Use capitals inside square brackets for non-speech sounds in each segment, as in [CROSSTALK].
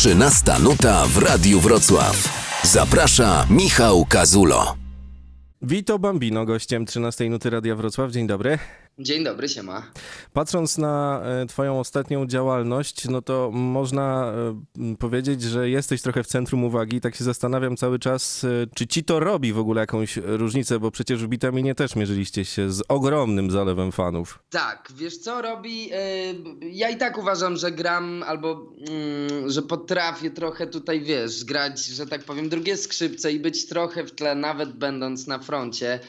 13 nuta w Radiu Wrocław. Zaprasza Michał Kazulo. Wito Bambino, gościem 13 nuty Radia Wrocław. Dzień dobry. Dzień dobry, siema. Patrząc na e, Twoją ostatnią działalność, no to można e, powiedzieć, że jesteś trochę w centrum uwagi. Tak się zastanawiam cały czas, e, czy ci to robi w ogóle jakąś różnicę, bo przecież w Bitaminie też mierzyliście się z ogromnym zalewem fanów. Tak, wiesz co robi? Ja i tak uważam, że gram albo mm, że potrafię trochę tutaj, wiesz, grać, że tak powiem, drugie skrzypce i być trochę w tle, nawet będąc na froncie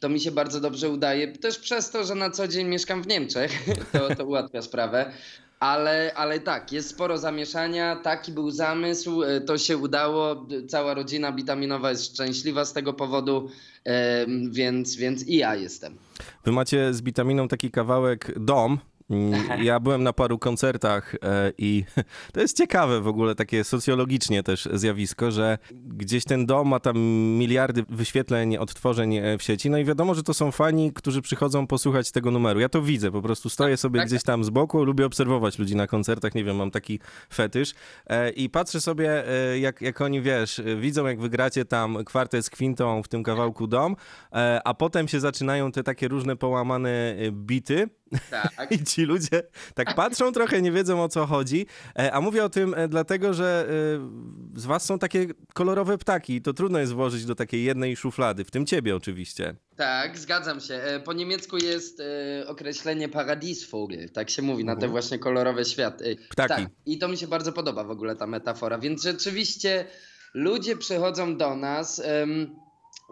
to mi się bardzo dobrze udaje. Też przez to, że na co dzień mieszkam w Niemczech, [LAUGHS] to, to ułatwia sprawę. Ale, ale tak, jest sporo zamieszania, taki był zamysł, e, to się udało, cała rodzina witaminowa jest szczęśliwa z tego powodu, więc, więc i ja jestem. Wy macie z Bitaminą taki kawałek dom, ja byłem na paru koncertach e, i [LAUGHS] to jest ciekawe w ogóle, takie socjologicznie też zjawisko, że gdzieś ten dom ma tam miliardy wyświetleń, odtworzeń e, w sieci. No i wiadomo, że to są fani, którzy przychodzą posłuchać tego numeru. Ja to widzę, po prostu stoję tak, sobie tak. gdzieś tam z boku, lubię obserwować ludzi na koncertach, nie wiem, mam taki fetysz e, i patrzę sobie, jak, jak oni, wiesz, widzą jak wygracie tam kwartę z kwintą w tym kawałku dom, a potem się zaczynają te takie różne połamane bity tak. I ci ludzie tak patrzą trochę, nie wiedzą o co chodzi. E, a mówię o tym e, dlatego, że e, z was są takie kolorowe ptaki. To trudno jest włożyć do takiej jednej szuflady, w tym ciebie oczywiście. Tak, zgadzam się. Po niemiecku jest określenie Paradiesvogel, tak się mówi, na te mhm. właśnie kolorowe światy. Ptaki. Tak. I to mi się bardzo podoba w ogóle ta metafora. Więc rzeczywiście ludzie przychodzą do nas,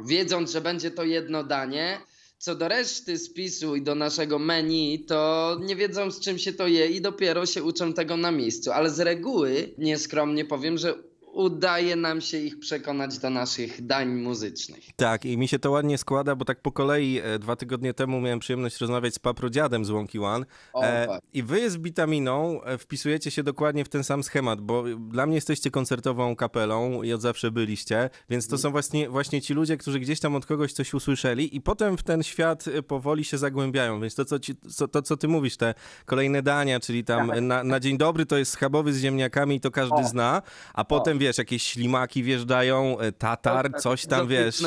wiedząc, że będzie to jedno danie co do reszty spisu i do naszego menu, to nie wiedzą z czym się to je i dopiero się uczą tego na miejscu. Ale z reguły, nieskromnie powiem, że udaje nam się ich przekonać do naszych dań muzycznych. Tak, i mi się to ładnie składa, bo tak po kolei e, dwa tygodnie temu miałem przyjemność rozmawiać z paprodziadem z Łąki One e, i wy z Bitaminą e, wpisujecie się dokładnie w ten sam schemat, bo dla mnie jesteście koncertową kapelą i od zawsze byliście, więc to mhm. są właśnie, właśnie ci ludzie, którzy gdzieś tam od kogoś coś usłyszeli i potem w ten świat e, powoli się zagłębiają, więc to co, ci, co, to, co ty mówisz, te kolejne dania, czyli tam tak. na, na dzień dobry to jest schabowy z ziemniakami i to każdy o. zna, a potem o. wiesz, jakieś ślimaki wjeżdżają, e, tatar, tak, coś tam, wiesz.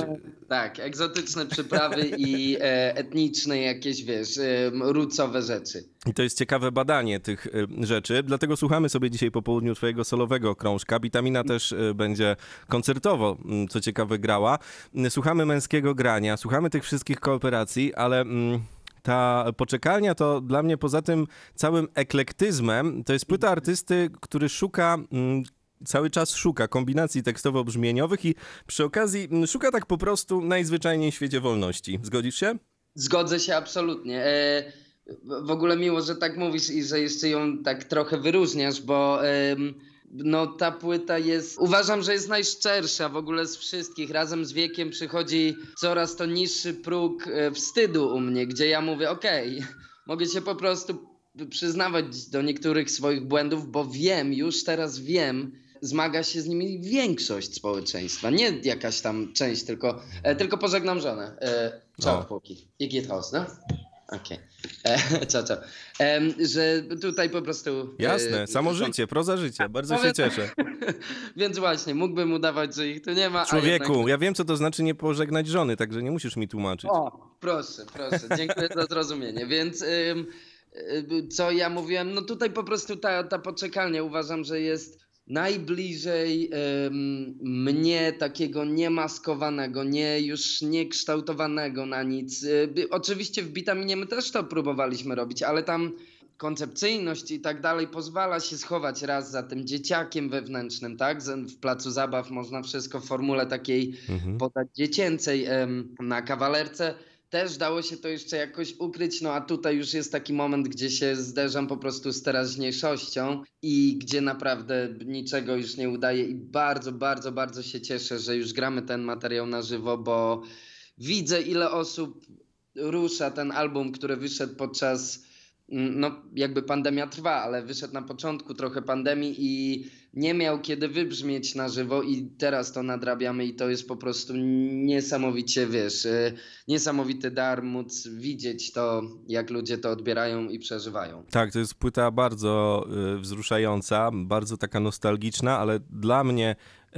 Tak, egzotyczne przyprawy i e, etniczne jakieś, wiesz, e, rucowe rzeczy. I to jest ciekawe badanie tych e, rzeczy, dlatego słuchamy sobie dzisiaj po południu twojego solowego krążka. Witamina też e, będzie koncertowo, co ciekawe, grała. Słuchamy męskiego grania, słuchamy tych wszystkich kooperacji, ale... Mm, ta poczekalnia to dla mnie poza tym całym eklektyzmem, to jest płyta artysty, który szuka mm, cały czas szuka kombinacji tekstowo-brzmieniowych i przy okazji mm, szuka tak po prostu najzwyczajniej w świecie wolności. Zgodzisz się? Zgodzę się absolutnie. E, w ogóle miło, że tak mówisz i że jeszcze ją tak trochę wyróżniasz, bo no ta płyta jest, uważam, że jest najszczersza w ogóle z wszystkich. Razem z wiekiem przychodzi coraz to niższy próg e, wstydu u mnie, gdzie ja mówię, okej, okay, [LAUGHS] mogę się po prostu przyznawać do niektórych swoich błędów, bo wiem, już teraz wiem, zmaga się z nimi większość społeczeństwa. Nie jakaś tam część, tylko, e, tylko pożegnam żonę. E, ciao, chłopaki. Jak geht raus, no? Okej. Okay. E, [LAUGHS] ciao, ciao. E, że tutaj po prostu... E, Jasne, samo życie, proza życie. Bardzo się cieszę. [LAUGHS] Więc właśnie, mógłbym udawać, że ich tu nie ma. Człowieku, jednak... ja wiem, co to znaczy nie pożegnać żony, także nie musisz mi tłumaczyć. O, proszę, proszę. Dziękuję za zrozumienie. Więc... Ym, y, co ja mówiłem, no tutaj po prostu ta, ta poczekalnia uważam, że jest najbliżej mnie takiego niemaskowanego, nie już niekształtowanego na nic. Y, oczywiście w Bitaminie my też to próbowaliśmy robić, ale tam koncepcyjność i tak dalej pozwala się schować raz za tym dzieciakiem wewnętrznym, tak? W placu zabaw można wszystko w formule takiej mhm. podać dziecięcej na kawalerce też dało się to jeszcze jakoś ukryć, no a tutaj już jest taki moment, gdzie się zderzam po prostu z teraźniejszością i gdzie naprawdę niczego już nie udaje i bardzo, bardzo, bardzo się cieszę, że już gramy ten materiał na żywo, bo widzę ile osób rusza ten album, który wyszedł podczas no jakby pandemia trwa, ale wyszedł na początku trochę pandemii i nie miał kiedy wybrzmieć na żywo i teraz to nadrabiamy i to jest po prostu niesamowicie, wiesz, y, niesamowity dar móc widzieć to, jak ludzie to odbierają i przeżywają. Tak, to jest płyta bardzo y, wzruszająca, bardzo taka nostalgiczna, ale dla mnie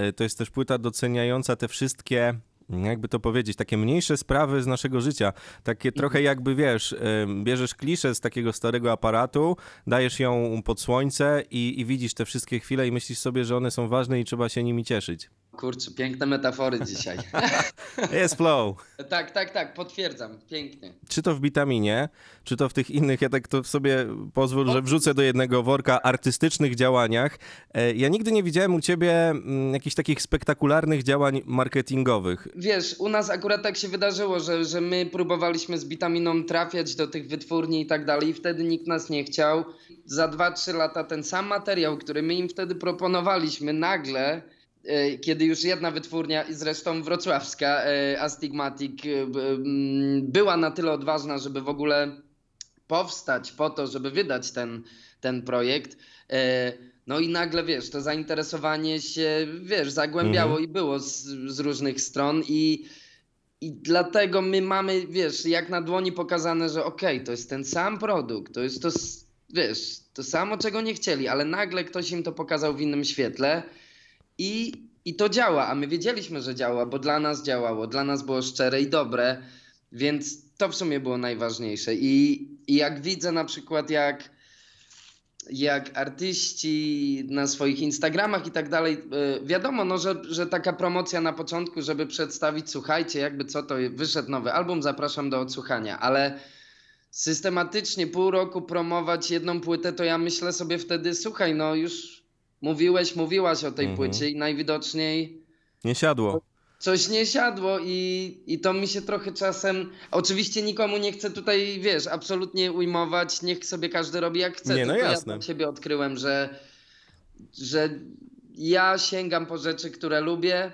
y, to jest też płyta doceniająca te wszystkie jakby to powiedzieć, takie mniejsze sprawy z naszego życia. Takie Mhm. trochę jakby, wiesz, bierzesz kliszę z takiego starego aparatu, dajesz ją pod słońce i, i widzisz te wszystkie chwile i myślisz sobie, że one są ważne i trzeba się nimi cieszyć. Kurczę, piękne metafory dzisiaj. [LAUGHS] Jest flow. tak, tak, tak, potwierdzam, pięknie. Czy to w Bitaminie, czy to w tych innych, ja tak to sobie pozwól, że wrzucę do jednego worka artystycznych działaniach. E, Ja nigdy nie widziałem u ciebie mm, jakichś takich spektakularnych działań marketingowych. Wiesz, u nas akurat tak się wydarzyło, że, że my próbowaliśmy z Bitaminą trafiać do tych wytwórni i tak dalej i wtedy nikt nas nie chciał. Za 2-3 lata ten sam materiał, który my im wtedy proponowaliśmy, nagle, kiedy już jedna wytwórnia, i zresztą wrocławska, e, Astigmatic, e, była na tyle odważna, żeby w ogóle powstać po to, żeby wydać ten, ten projekt. E, No i nagle, wiesz, to zainteresowanie się, wiesz, zagłębiało i było z, z różnych stron i, i dlatego my mamy, wiesz, jak na dłoni pokazane, że okej, to jest ten sam produkt, to jest to, wiesz, to samo, czego nie chcieli, ale nagle ktoś im to pokazał w innym świetle i, i to działa, a my wiedzieliśmy, że działa, bo dla nas działało, dla nas było szczere i dobre, więc to w sumie było najważniejsze. I, i jak widzę na przykład, jak, jak artyści na swoich Instagramach i tak dalej, y, wiadomo, no, że, że taka promocja na początku, żeby przedstawić, słuchajcie, jakby co to wyszedł nowy album, zapraszam do odsłuchania, ale systematycznie pół roku promować jedną płytę, to ja myślę sobie wtedy, słuchaj, no już mówiłeś, mówiłaś o tej Mhm. płycie i najwidoczniej Nie siadło. coś nie siadło i, i to mi się trochę czasem. Oczywiście nikomu nie chcę tutaj, wiesz, absolutnie ujmować, niech sobie każdy robi jak chce. Nie, no tylko jasne. Ja siebie odkryłem, że, że ja sięgam po rzeczy, które lubię,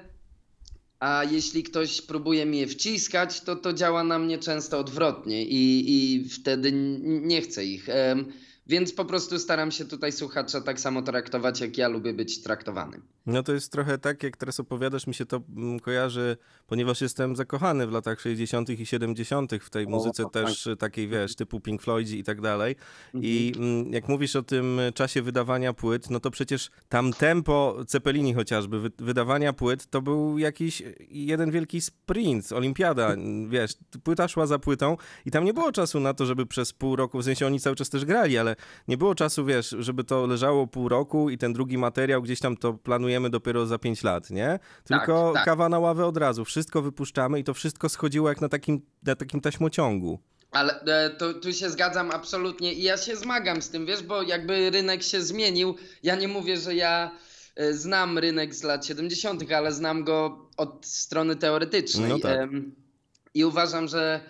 a jeśli ktoś próbuje mi je wciskać, to to działa na mnie często odwrotnie i, i wtedy nie chcę ich. Em, Więc po prostu staram się tutaj słuchacza tak samo traktować, jak ja lubię być traktowany. No to jest trochę tak, jak teraz opowiadasz, mi się to mm, kojarzy, ponieważ jestem zakochany w latach 60. i 70. w tej muzyce tak. też y, takiej, wiesz, typu Pink Floyd i tak dalej. I mm, jak mówisz o tym czasie wydawania płyt, no to przecież tam tempo Cepelini chociażby, wy, wydawania płyt, to był jakiś jeden wielki sprint, olimpiada, n- wiesz, płyta szła za płytą i tam nie było czasu na to, żeby przez pół roku, w sensie oni cały czas też grali, ale nie było czasu, wiesz, żeby to leżało pół roku i ten drugi materiał gdzieś tam to planujemy dopiero za pięć lat, nie? Tylko tak. kawa na ławę od razu, wszystko wypuszczamy i to wszystko schodziło jak na takim, na takim taśmociągu. Ale e, to, tu się zgadzam absolutnie i ja się zmagam z tym, wiesz, bo jakby rynek się zmienił. Ja nie mówię, że ja e, znam rynek z lat 70., ale znam go od strony teoretycznej. No tak. I uważam, że,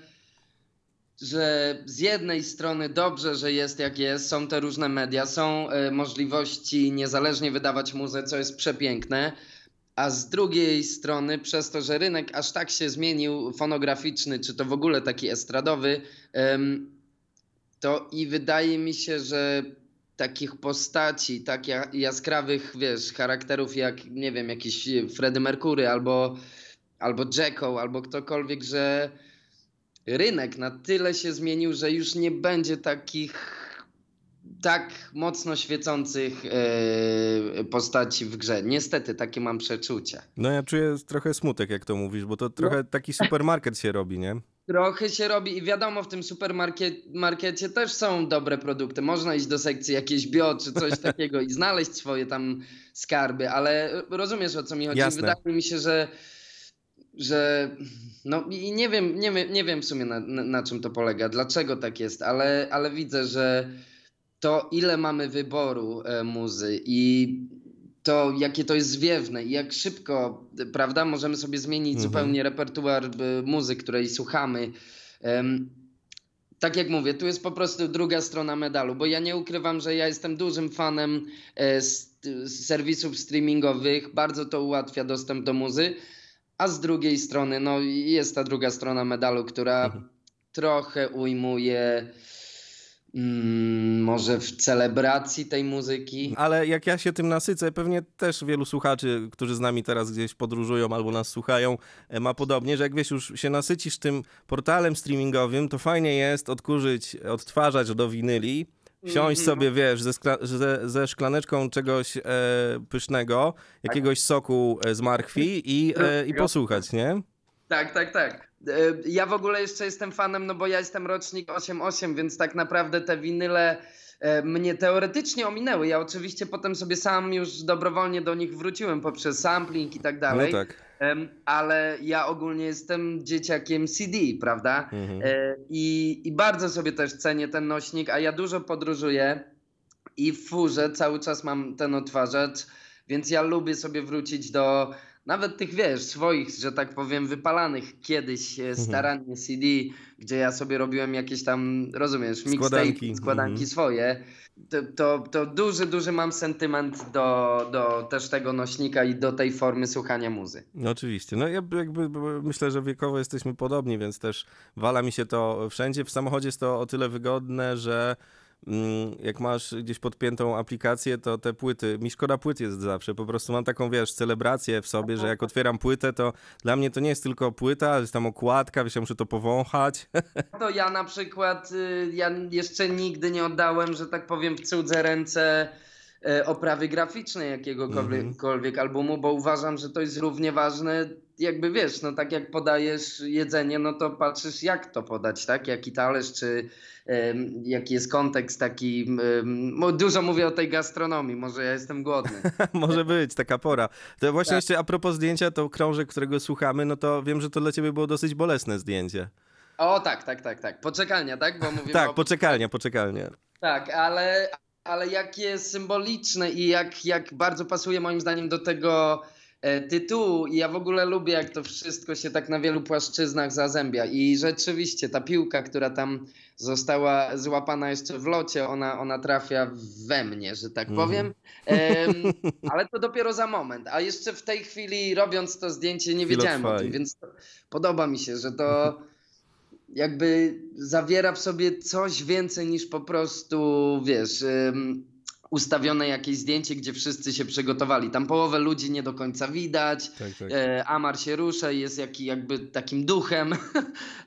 że z jednej strony dobrze, że jest jak jest, są te różne media, są e, możliwości niezależnie wydawać muzę, co jest przepiękne. A z drugiej strony, przez to, że rynek aż tak się zmienił, fonograficzny, czy to w ogóle taki estradowy, to i wydaje mi się, że takich postaci, tak ja- jaskrawych, wiesz, charakterów jak, nie wiem, jakiś Freddie Mercury albo, albo Jacko, albo ktokolwiek, że rynek na tyle się zmienił, że już nie będzie takich tak mocno świecących e, postaci w grze. Niestety, takie mam przeczucie. No ja czuję trochę smutek, jak to mówisz, bo to trochę taki supermarket się robi, nie? Trochę się robi i wiadomo, w tym supermarkecie też są dobre produkty. Można iść do sekcji jakieś bio czy coś [LAUGHS] takiego i znaleźć swoje tam skarby, ale rozumiesz o co mi chodzi. Jasne. Wydaje mi się, że, że no i nie wiem, nie wiem, nie wiem w sumie na, na, na czym to polega, dlaczego tak jest, ale, ale widzę, że to ile mamy wyboru e, muzy i to jakie to jest zwiewne i jak szybko, e, prawda, możemy sobie zmienić Mhm. zupełnie repertuar e, muzy, której słuchamy. Em, tak jak mówię, tu jest po prostu druga strona medalu, bo ja nie ukrywam, że ja jestem dużym fanem e, serwisów streamingowych, bardzo to ułatwia dostęp do muzy, a z drugiej strony, no jest ta druga strona medalu, która Mhm. trochę ujmuje Mm, może w celebracji tej muzyki. Ale jak ja się tym nasycę, pewnie też wielu słuchaczy, którzy z nami teraz gdzieś podróżują albo nas słuchają, e, ma podobnie, że jak wiesz, już się nasycisz tym portalem streamingowym, to fajnie jest odkurzyć, odtwarzać do winyli, siąść Mhm. sobie, wiesz, ze, skla- ze, ze szklaneczką czegoś e, pysznego, jakiegoś soku e, z marchwi i, e, i posłuchać, nie? Tak, tak, tak. E, Ja w ogóle jeszcze jestem fanem, no bo ja jestem rocznik 88, więc tak naprawdę te winyle mnie teoretycznie ominęły. Ja oczywiście potem sobie sam już dobrowolnie do nich wróciłem poprzez sampling i tak No dalej. tak. Em, ale ja ogólnie jestem dzieciakiem CD, prawda? Mhm. E, I, I bardzo sobie też cenię ten nośnik, a ja dużo podróżuję i w furze cały czas mam ten odtwarzacz, więc ja lubię sobie wrócić do nawet tych, wiesz, swoich, że tak powiem, wypalanych kiedyś e, starannie CD, gdzie ja sobie robiłem jakieś tam, rozumiesz, Składanki. mixtape, składanki Mhm. swoje. To, to, to duży, duży mam sentyment do, do też tego nośnika i do tej formy słuchania muzy. No oczywiście. No ja jakby myślę, że wiekowo jesteśmy podobni, więc też wala mi się to wszędzie. W samochodzie jest to o tyle wygodne, że jak masz gdzieś podpiętą aplikację, to te płyty, mi szkoda płyt jest zawsze, po prostu mam taką, wiesz, celebrację w sobie, że jak otwieram płytę, to dla mnie to nie jest tylko płyta, ale jest tam okładka, wiesz, ja muszę to powąchać. [LAUGHS] To ja na przykład, y, ja jeszcze nigdy nie oddałem, że tak powiem, w cudze ręce oprawy graficznej jakiegokolwiek Mhm. albumu, bo uważam, że to jest równie ważne, jakby wiesz, no tak jak podajesz jedzenie, no to patrzysz jak to podać, tak? Jaki talerz, czy em, jaki jest kontekst taki, mo- dużo mówię o tej gastronomii, może ja jestem głodny. [LAUGHS] Może być, taka pora. To właśnie Tak. jeszcze a propos zdjęcia, to krążek, którego słuchamy, no to wiem, że to dla ciebie było dosyć bolesne zdjęcie. O tak, tak, tak, tak, poczekalnia, tak? Bo mówimy Tak, o... poczekalnia, poczekalnia. Tak, ale, ale jakie symboliczne i jak, jak bardzo pasuje moim zdaniem do tego e, tytułu. I ja w ogóle lubię, jak to wszystko się tak na wielu płaszczyznach zazębia. I rzeczywiście ta piłka, która tam została złapana jeszcze w locie, ona, ona trafia we mnie, że tak Mhm. powiem. Em, [LAUGHS] ale to dopiero za moment. A jeszcze w tej chwili, robiąc to zdjęcie, nie wiedziałem o Chwilotwaj. tym, więc to, podoba mi się, że to jakby zawiera w sobie coś więcej niż po prostu, wiesz, ustawione jakieś zdjęcie, gdzie wszyscy się przygotowali. Tam połowę ludzi nie do końca widać. Tak, tak. E, Amar się rusza i jest jaki, jakby takim duchem. [LAUGHS]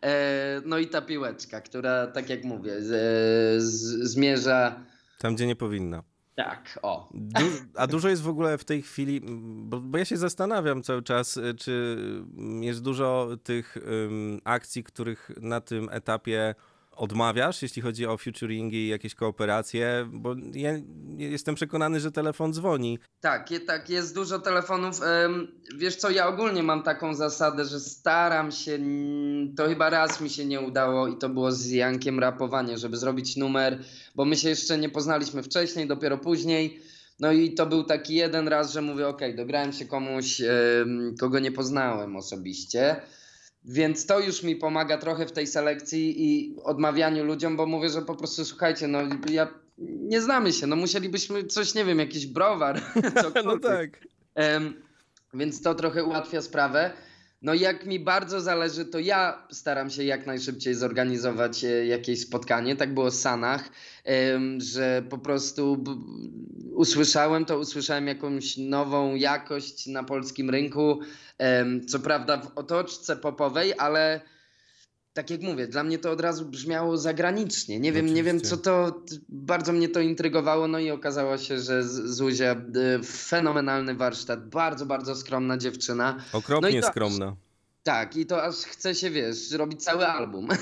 E, no i ta piłeczka, która, tak jak mówię, z, z, zmierza. Tam, gdzie nie powinna. Tak, o. Du a dużo jest w ogóle w tej chwili, bo, bo ja się zastanawiam cały czas, y, czy jest dużo tych ym, akcji, których na tym etapie odmawiasz, jeśli chodzi o featuringi i jakieś kooperacje, bo ja jestem przekonany, że telefon dzwoni. Tak, tak, jest dużo telefonów. Wiesz co, ja ogólnie mam taką zasadę, że staram się, to chyba raz mi się nie udało i to było z Jankiem rapowanie, żeby zrobić numer, bo my się jeszcze nie poznaliśmy wcześniej, dopiero później. No i to był taki jeden raz, że mówię, okej, dograłem się komuś, kogo nie poznałem osobiście. Więc to już mi pomaga trochę w tej selekcji i odmawianiu ludziom, bo mówię, że po prostu słuchajcie, no ja nie znamy się, no musielibyśmy coś, nie wiem, jakiś browar. [LAUGHS] [LAUGHS] No tak. Em, więc to trochę ułatwia sprawę. No jak mi bardzo zależy, to ja staram się jak najszybciej zorganizować e, jakieś spotkanie. Tak było w Sanach, że po prostu usłyszałem to, usłyszałem jakąś nową jakość na polskim rynku. Co prawda w otoczce popowej, ale tak jak mówię, dla mnie to od razu brzmiało zagranicznie. Nie wiem, nie wiem co to, bardzo mnie to intrygowało, no i okazało się, że Zuzia, y, fenomenalny warsztat, bardzo, bardzo skromna dziewczyna. Okropnie No to- skromna. Tak, i to aż chce się, wiesz, robić cały album. [LAUGHS]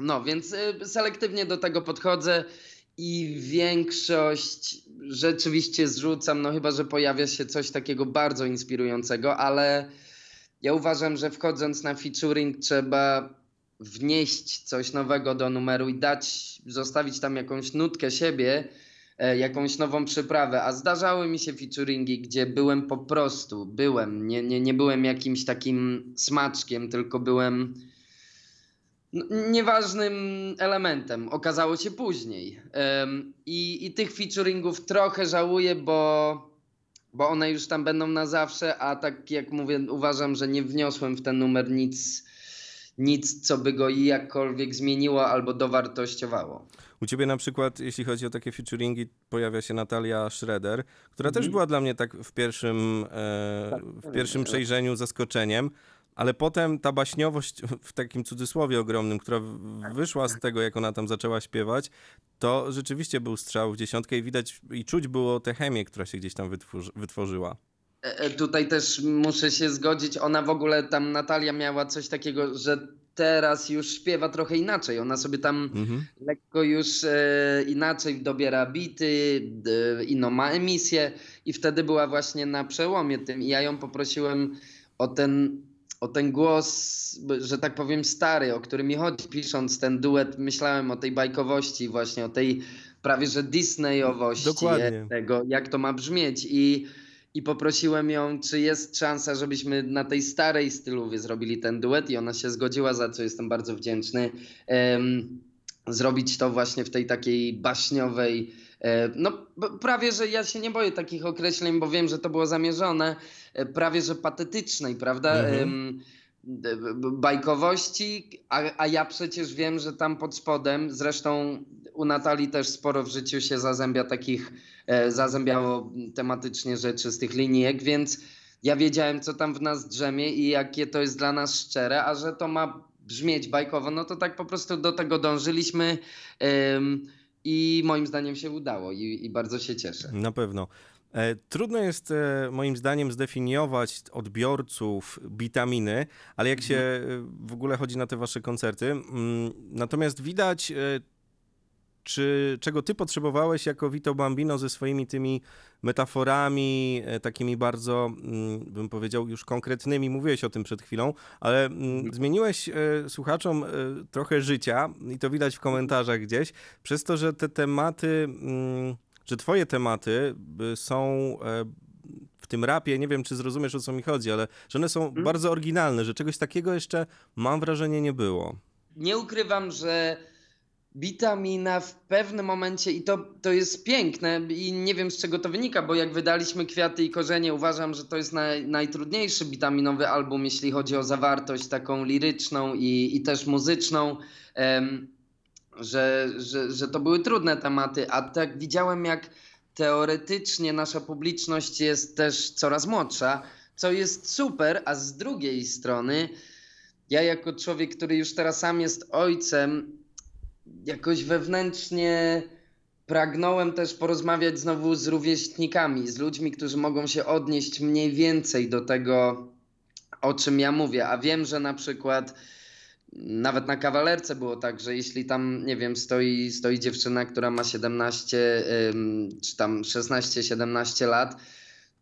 No, więc y, selektywnie do tego podchodzę i większość rzeczywiście zrzucam, no chyba, że pojawia się coś takiego bardzo inspirującego, ale ja uważam, że wchodząc na featuring trzeba wnieść coś nowego do numeru i dać, zostawić tam jakąś nutkę siebie, e, jakąś nową przyprawę. A zdarzały mi się featuringi, gdzie byłem po prostu, byłem, nie, nie, nie byłem jakimś takim smaczkiem, tylko byłem no, nieważnym elementem. Okazało się później. I, I tych featuringów trochę żałuję, bo, bo one już tam będą na zawsze, a tak jak mówię, uważam, że nie wniosłem w ten numer nic, nic, co by go jakkolwiek zmieniło albo dowartościowało. U ciebie na przykład, jeśli chodzi o takie featuringi, pojawia się Natalia Schroeder, która też była dla mnie tak w pierwszym, e, w pierwszym przejrzeniu zaskoczeniem, ale potem ta baśniowość, [LAUGHS] w takim cudzysłowie ogromnym, która wyszła z tego, jak ona tam zaczęła śpiewać, to rzeczywiście był strzał w dziesiątkę i widać i czuć było tę chemię, która się gdzieś tam wytworzy, wytworzyła. E, e, Tutaj też muszę się zgodzić. Ona w ogóle tam, Natalia miała coś takiego, że teraz już śpiewa trochę inaczej. Ona sobie tam Mhm. lekko już e, inaczej dobiera bity, e, inną ma emisję i wtedy była właśnie na przełomie tym. I ja ją poprosiłem o ten, o ten głos, że tak powiem, stary, o który mi chodzi. Pisząc ten duet, myślałem o tej bajkowości, właśnie o tej prawie że Disneyowości Dokładnie. tego, jak to ma brzmieć. I i poprosiłem ją, czy jest szansa, żebyśmy na tej starej stylowie zrobili ten duet i ona się zgodziła, za co jestem bardzo wdzięczny. Em, zrobić to właśnie w tej takiej baśniowej, e, no b- prawie, że ja się nie boję takich określeń, bo wiem, że to było zamierzone, e, prawie, że patetycznej, prawda? Mhm. Bajkowości, a, a ja przecież wiem, że tam pod spodem, zresztą u Natalii też sporo w życiu się zazębia takich, e, zazębiało tematycznie rzeczy z tych linijek, więc ja wiedziałem, co tam w nas drzemie i jakie to jest dla nas szczere, a że to ma brzmieć bajkowo, no to tak po prostu do tego dążyliśmy i moim zdaniem się udało i, i bardzo się cieszę. Na pewno. E, Trudno jest e, moim zdaniem zdefiniować odbiorców witaminy, ale jak się e, w ogóle chodzi na te wasze koncerty, mm, natomiast widać, czy, czego ty potrzebowałeś jako Vito Bambino ze swoimi tymi metaforami, e, takimi bardzo, mm, bym powiedział, już konkretnymi, mówiłeś o tym przed chwilą, ale mm, zmieniłeś e, słuchaczom e, trochę życia i to widać w komentarzach gdzieś, przez to, że te tematy... Mm, że twoje tematy y, są w tym rapie, nie wiem czy zrozumiesz o co mi chodzi, ale że one są bardzo oryginalne, że czegoś takiego jeszcze mam wrażenie nie było. Nie ukrywam, że Bitamina w pewnym momencie, i to, to jest piękne, i nie wiem z czego to wynika, bo jak wydaliśmy Kwiaty i Korzenie, uważam, że to jest naj, najtrudniejszy bitaminowy album, jeśli chodzi o zawartość taką liryczną i, i też muzyczną. że, że, że to były trudne tematy, a tak widziałem, jak teoretycznie nasza publiczność jest też coraz młodsza, co jest super, a z drugiej strony, ja jako człowiek, który już teraz sam jest ojcem, jakoś wewnętrznie pragnąłem też porozmawiać znowu z rówieśnikami, z ludźmi, którzy mogą się odnieść mniej więcej do tego, o czym ja mówię. A wiem, że na przykład nawet na kawalerce było tak, że jeśli tam, nie wiem, stoi, stoi dziewczyna, która ma 17 ym, czy tam 16-17 lat,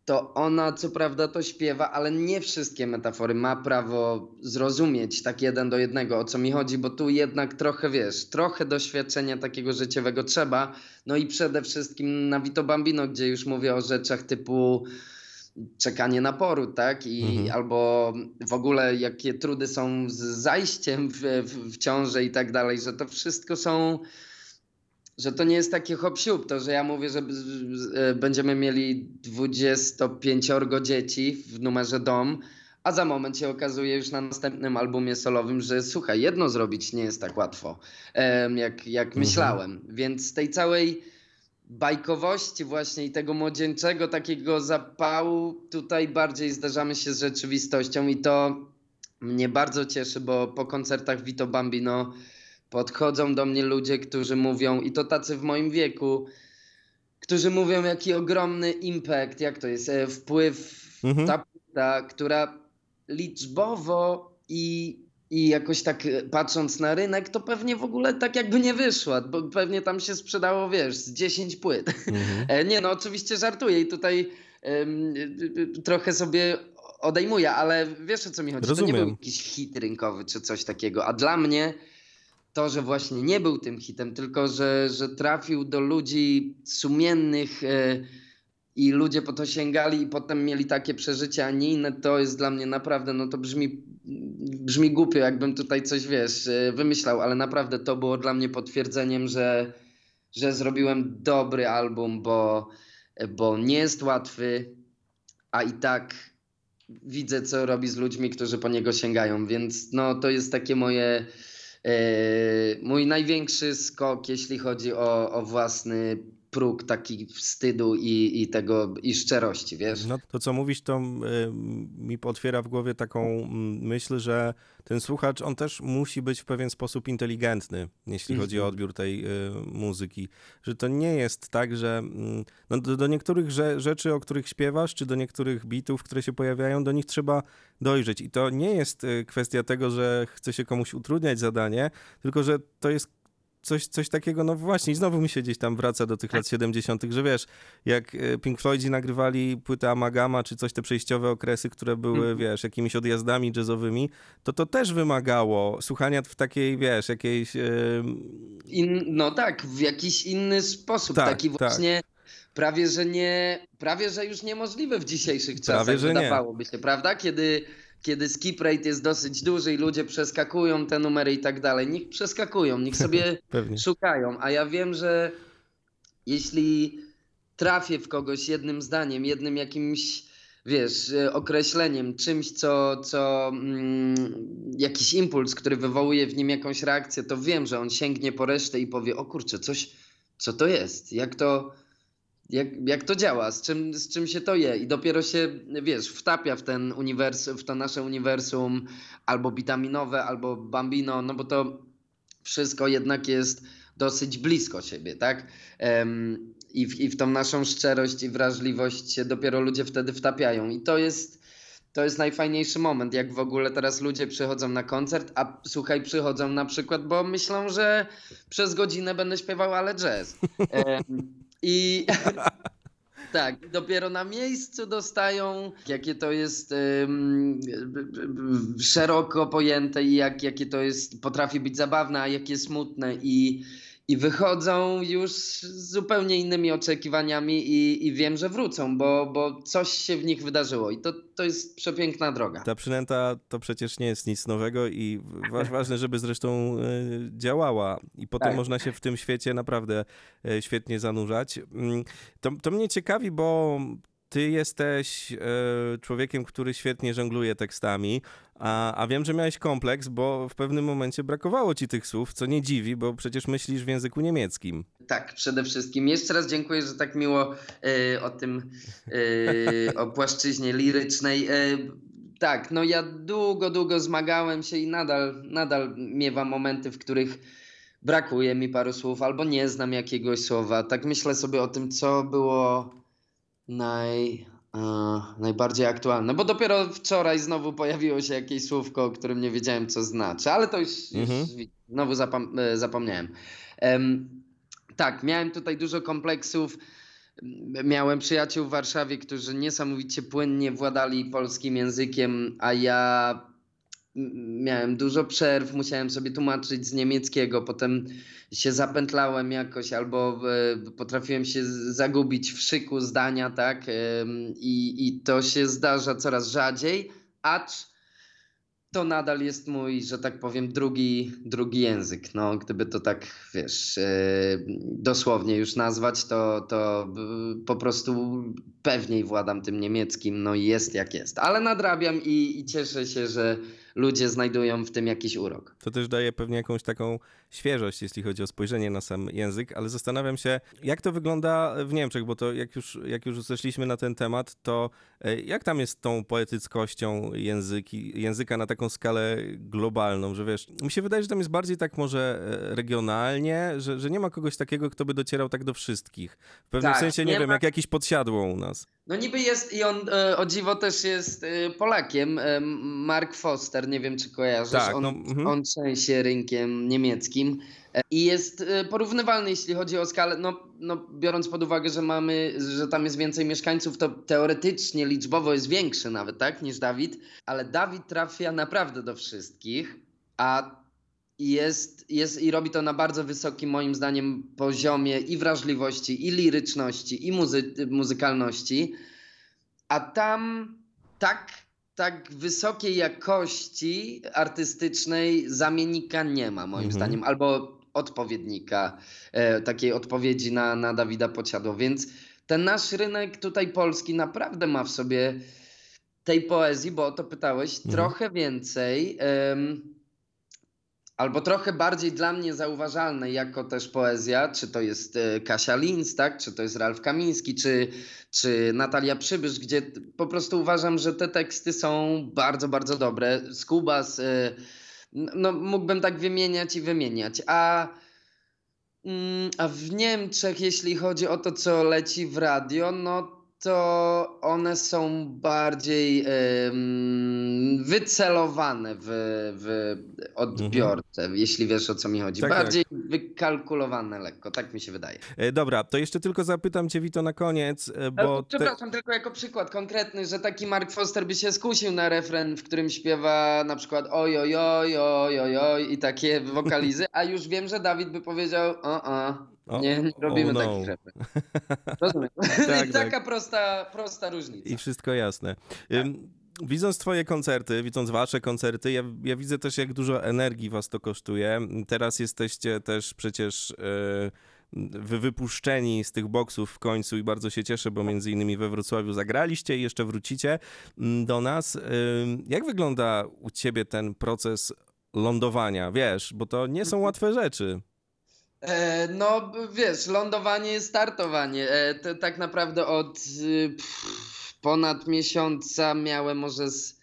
to ona co prawda to śpiewa, ale nie wszystkie metafory ma prawo zrozumieć tak jeden do jednego, o co mi chodzi, bo tu jednak trochę, wiesz, trochę doświadczenia takiego życiowego trzeba. No i przede wszystkim na Vito Bambino, gdzie już mówię o rzeczach typu czekanie na poród, tak? I Mhm. albo w ogóle jakie trudy są z zajściem w, w, w ciąży i tak dalej, że to wszystko są że to nie jest takie hop siup, to że ja mówię, że e, będziemy mieli 25 dzieci w numerze dom, a za moment się okazuje już na następnym albumie solowym, że słuchaj, jedno zrobić nie jest tak łatwo, jak, jak myślałem. Więc z tej całej bajkowości właśnie i tego młodzieńczego takiego zapału tutaj bardziej zderzamy się z rzeczywistością i to mnie bardzo cieszy, bo po koncertach Vito Bambino podchodzą do mnie ludzie, którzy mówią, i to tacy w moim wieku, którzy mówią, jaki ogromny impact, jak to jest, e, wpływ Mhm. ta płyta, która liczbowo i, i jakoś tak e, patrząc na rynek, to pewnie w ogóle tak jakby nie wyszła, bo pewnie tam się sprzedało, wiesz, z 10 płyt. Mhm. E, Nie no, oczywiście żartuję i tutaj trochę sobie odejmuję, ale wiesz o co mi chodzi. To nie Rozumiem. był jakiś hit rynkowy czy coś takiego, a dla mnie to, że właśnie nie był tym hitem, tylko że, że trafił do ludzi sumiennych e, i ludzie po to sięgali i potem mieli takie przeżycia, a nie inne, to jest dla mnie naprawdę, no to brzmi, brzmi głupio, jakbym tutaj coś, wiesz, e, wymyślał, ale naprawdę to było dla mnie potwierdzeniem, że, że zrobiłem dobry album, bo, bo nie jest łatwy, a i tak widzę, co robi z ludźmi, którzy po niego sięgają, więc no, to jest takie moje, mój największy skok, jeśli chodzi o, o własny próg taki wstydu i, i tego, i szczerości, wiesz? No to co mówisz, to y, mi otwiera w głowie taką mm, myśl, że ten słuchacz, on też musi być w pewien sposób inteligentny, jeśli mm chodzi o odbiór tej y, muzyki. Że to nie jest tak, że y, no, do, do, niektórych rze rzeczy, o których śpiewasz, czy do niektórych bitów, które się pojawiają, do nich trzeba dojrzeć. I to nie jest y, kwestia tego, że chce się komuś utrudniać zadanie, tylko że to jest coś, coś takiego, no właśnie, i znowu mi się gdzieś tam wraca do tych lat 70., że wiesz, jak e, Pink Floydzi nagrywali płytę Amagama, czy coś, te przejściowe okresy, które były, mm. wiesz, jakimiś odjazdami jazzowymi, to to też wymagało słuchania w takiej, wiesz, jakiejś... Yy... In, no tak, w jakiś inny sposób, tak, taki tak. właśnie... Tak. Prawie, że nie, prawie, że już niemożliwe w dzisiejszych czasach, prawie, że wydawałoby się, prawda? Kiedy kiedy skip rate jest dosyć duży i ludzie przeskakują te numery i tak dalej. Niech przeskakują, niech sobie [LAUGHS] szukają. A ja wiem, że jeśli trafię w kogoś jednym zdaniem, jednym jakimś, wiesz, określeniem, czymś, co, co mm, jakiś impuls, który wywołuje w nim jakąś reakcję, to wiem, że on sięgnie po resztę i powie, o kurczę, coś, co to jest? Jak to jak, jak to działa, z czym, z czym się to je i dopiero się, wiesz, wtapia w ten uniwersum, w to nasze uniwersum albo witaminowe, albo bambino, no bo to wszystko jednak jest dosyć blisko siebie, tak? Um, i, w, I w tą naszą szczerość i wrażliwość się dopiero ludzie wtedy wtapiają i to jest to jest najfajniejszy moment, jak w ogóle teraz ludzie przychodzą na koncert, a słuchaj, przychodzą na przykład, bo myślą, że przez godzinę będę śpiewał ale jazz. [LAUGHS] Um, I [LAUGHS] tak, dopiero na miejscu dostają, jakie to jest um, szeroko pojęte i jak, jakie to jest, potrafi być zabawne, a jakie smutne. I i wychodzą już z zupełnie innymi oczekiwaniami i, i wiem, że wrócą, bo, bo coś się w nich wydarzyło i to, to jest przepiękna droga. Ta przynęta to przecież nie jest nic nowego i ważne, żeby zresztą y, działała i potem tak. można się w tym świecie naprawdę y, świetnie zanurzać. Mm, to, to mnie ciekawi, bo ty jesteś e, człowiekiem, który świetnie żongluje tekstami, a, a wiem, że miałeś kompleks, bo w pewnym momencie brakowało ci tych słów, co nie dziwi, bo przecież myślisz w języku niemieckim. Tak, przede wszystkim. Jeszcze raz dziękuję, że tak miło e, o tym, e, o płaszczyźnie lirycznej. tak, no ja długo, długo zmagałem się i nadal, nadal miewam momenty, w których brakuje mi paru słów albo nie znam jakiegoś słowa. Tak myślę sobie o tym, co było naj, e, najbardziej aktualne, bo dopiero wczoraj znowu pojawiło się jakieś słówko, o którym nie wiedziałem, co znaczy, ale to już, mhm. już znowu zapom e, zapomniałem. tak, miałem tutaj dużo kompleksów. Miałem przyjaciół w Warszawie, którzy niesamowicie płynnie władali polskim językiem, a ja miałem dużo przerw, musiałem sobie tłumaczyć z niemieckiego, potem się zapętlałem jakoś albo potrafiłem się zagubić w szyku zdania, tak? I, I to się zdarza coraz rzadziej, acz to nadal jest mój, że tak powiem, drugi, drugi język. No, gdyby to tak, wiesz, e, dosłownie już nazwać, to, to po prostu pewniej władam tym niemieckim, no i jest jak jest. Ale nadrabiam i, i cieszę się, że ludzie znajdują w tym jakiś urok. To też daje pewnie jakąś taką świeżość, jeśli chodzi o spojrzenie na sam język, ale zastanawiam się, jak to wygląda w Niemczech, bo to jak już, jak już zeszliśmy na ten temat, to jak tam jest tą poetyckością języki, języka na taką skalę globalną, że wiesz, mi się wydaje, że tam jest bardziej tak może e, regionalnie, że, że nie ma kogoś takiego, kto by docierał tak do wszystkich. W pewnym tak, sensie, nie, nie wiem, ma... jak jakiś podsiadło u nas. No niby jest i on e, o dziwo też jest e, Polakiem, e, Mark Foster, nie wiem czy kojarzysz, tak, on, no, mm. on trzęsie rynkiem niemieckim i jest porównywalny jeśli chodzi o skalę, no, no biorąc pod uwagę, że mamy, że tam jest więcej mieszkańców, to teoretycznie liczbowo jest większy nawet, tak, niż Dawid, ale Dawid trafia naprawdę do wszystkich, a jest, jest i robi to na bardzo wysokim, moim zdaniem, poziomie i wrażliwości, i liryczności, i muzy muzykalności. A tam tak, tak wysokiej jakości artystycznej zamiennika nie ma, moim mhm. zdaniem, albo odpowiednika, e, takiej odpowiedzi na, na Dawida Pociadło. Więc ten nasz rynek tutaj polski naprawdę ma w sobie tej poezji, bo o to pytałeś, Mhm. trochę więcej. Albo trochę bardziej dla mnie zauważalne jako też poezja, czy to jest e, Kasia Linz, tak? czy to jest Ralf Kamiński, czy, czy Natalia Przybysz, gdzie po prostu uważam, że te teksty są bardzo, bardzo dobre. Skubas, n- no mógłbym tak wymieniać i wymieniać. A, mm, a w Niemczech, jeśli chodzi o to, co leci w radio, no to one są bardziej em, wycelowane w, w odbiorcę, jeśli wiesz o co mi chodzi. Tak, tak. bardziej wykalkulowane lekko, tak mi się wydaje. E, Dobra, to jeszcze tylko zapytam cię, Wito, na koniec, e, Bo bo... te- Przepraszam, tylko jako przykład konkretny, że taki Mark Foster by się skusił na refren, w którym śpiewa na przykład oj, oj, oj, oj, oj, oj i takie wokalizy, a już wiem, że Dawid by powiedział o, o, O, nie, nie robimy oh no. takich [LAUGHS] refren. Rozumiem. Tak, [LAUGHS] I taka prosta, prosta różnica. I wszystko jasne. Ym, Widząc twoje koncerty, widząc wasze koncerty, ja, ja widzę też, jak dużo energii was to kosztuje. Teraz jesteście też przecież e, wy wypuszczeni z tych boksów w końcu i bardzo się cieszę, bo między innymi we Wrocławiu zagraliście i jeszcze wrócicie mm, do nas. Jak wygląda u ciebie ten proces lądowania? Wiesz, bo to nie są łatwe rzeczy. E, no wiesz, lądowanie, startowanie. E, to tak naprawdę od y, pff, ponad miesiąca miałem może z,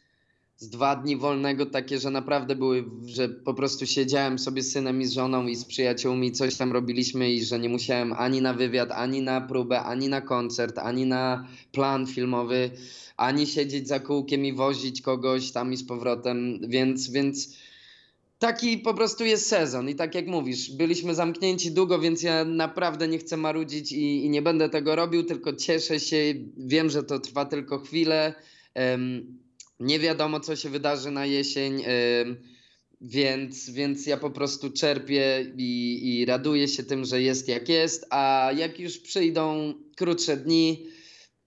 z dwa dni wolnego takie, że naprawdę były, że po prostu siedziałem sobie z synem i z żoną i z przyjaciółmi, coś tam robiliśmy i że nie musiałem ani na wywiad, ani na próbę, ani na koncert, ani na plan filmowy, ani siedzieć za kółkiem i wozić kogoś tam i z powrotem, więc, więc Taki po prostu jest sezon i tak jak mówisz, byliśmy zamknięci długo, więc ja naprawdę nie chcę marudzić i, i nie będę tego robił, tylko cieszę się. Wiem, że to trwa tylko chwilę. em, nie wiadomo, co się wydarzy na jesień, em, więc, więc ja po prostu czerpię i, i raduję się tym, że jest jak jest. A jak już przyjdą krótsze dni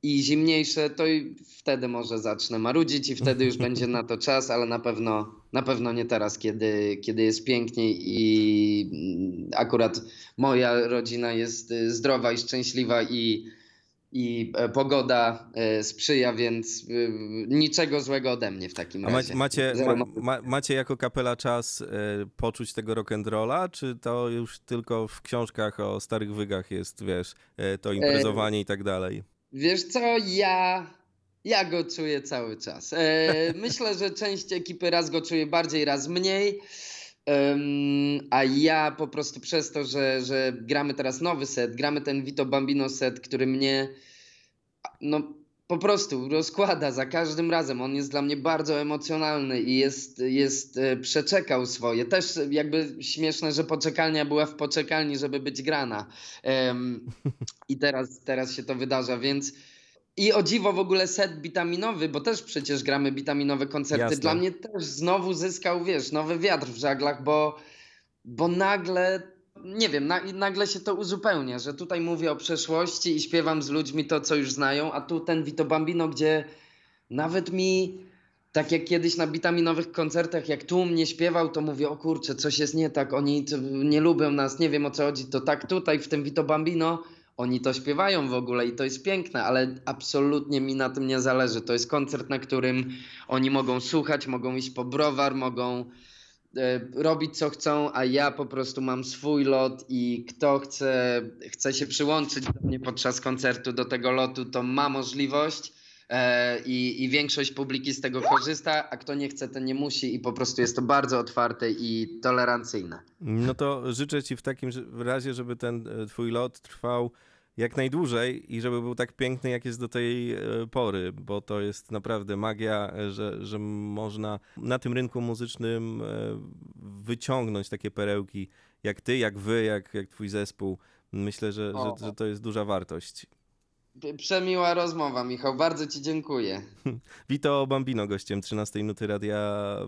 i zimniejsze, to i wtedy może zacznę marudzić i wtedy już [LAUGHS] będzie na to czas, ale na pewno, na pewno nie teraz, kiedy, kiedy jest piękniej i mm, akurat moja rodzina jest y, zdrowa i szczęśliwa i, i e, pogoda e, sprzyja, więc y, niczego złego ode mnie w takim A razie. macie, ma, ma, macie jako kapela czas e, poczuć tego rock'n'rolla, czy to już tylko w książkach o starych wygach jest, wiesz, e, to imprezowanie i tak dalej? Wiesz co, ja, ja go czuję cały czas. E, [LAUGHS] myślę, że część ekipy raz go czuje bardziej, raz mniej. A ja po prostu przez to, że, że gramy teraz nowy set, gramy ten Vito Bambino set, który mnie no po prostu rozkłada za każdym razem. On jest dla mnie bardzo emocjonalny i jest, jest e, przeczekał swoje. Też jakby śmieszne, że poczekalnia była w poczekalni, żeby być grana. [LAUGHS] I teraz, teraz się to wydarza, więc i o dziwo w ogóle set bitaminowy, bo też przecież gramy bitaminowe koncerty. Jasne. Dla mnie też znowu zyskał, wiesz, nowy wiatr w żaglach, bo, bo nagle, nie wiem, na, nagle się to uzupełnia, że tutaj mówię o przeszłości i śpiewam z ludźmi to, co już znają, a tu ten Vito Bambino, gdzie nawet mi, tak jak kiedyś na bitaminowych koncertach, jak tłum nie śpiewał, to mówię, o kurczę, coś jest nie tak, oni nie lubią nas, nie wiem o co chodzi, to tak tutaj w tym Vito Bambino oni to śpiewają w ogóle i to jest piękne, ale absolutnie mi na tym nie zależy. To jest koncert, na którym oni mogą słuchać, mogą iść po browar, mogą e, robić co chcą, a ja po prostu mam swój lot i kto chce, chce się przyłączyć do mnie podczas koncertu do tego lotu, to ma możliwość. E, I, I większość publiki z tego korzysta, a kto nie chce, ten nie musi, i po prostu jest to bardzo otwarte i tolerancyjne. No to życzę ci w takim razie, żeby ten e, twój lot trwał jak najdłużej i żeby był tak piękny, jak jest do tej e, pory, bo to jest naprawdę magia, że, że można na tym rynku muzycznym wyciągnąć takie perełki jak ty, jak wy, jak, jak twój zespół. Myślę, że, że, że to jest duża wartość. Przemiła rozmowa, Michał. Bardzo Ci dziękuję. [LAUGHS] Vito Bambino, gościem 13 Minuty Radia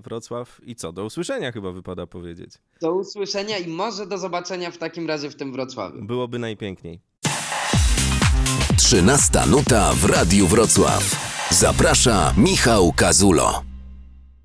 Wrocław. I co, do usłyszenia chyba wypada powiedzieć. Do usłyszenia i może do zobaczenia w takim razie w tym Wrocławiu. Byłoby najpiękniej. 13 nuta w Radiu Wrocław. Zaprasza Michał Kazulo.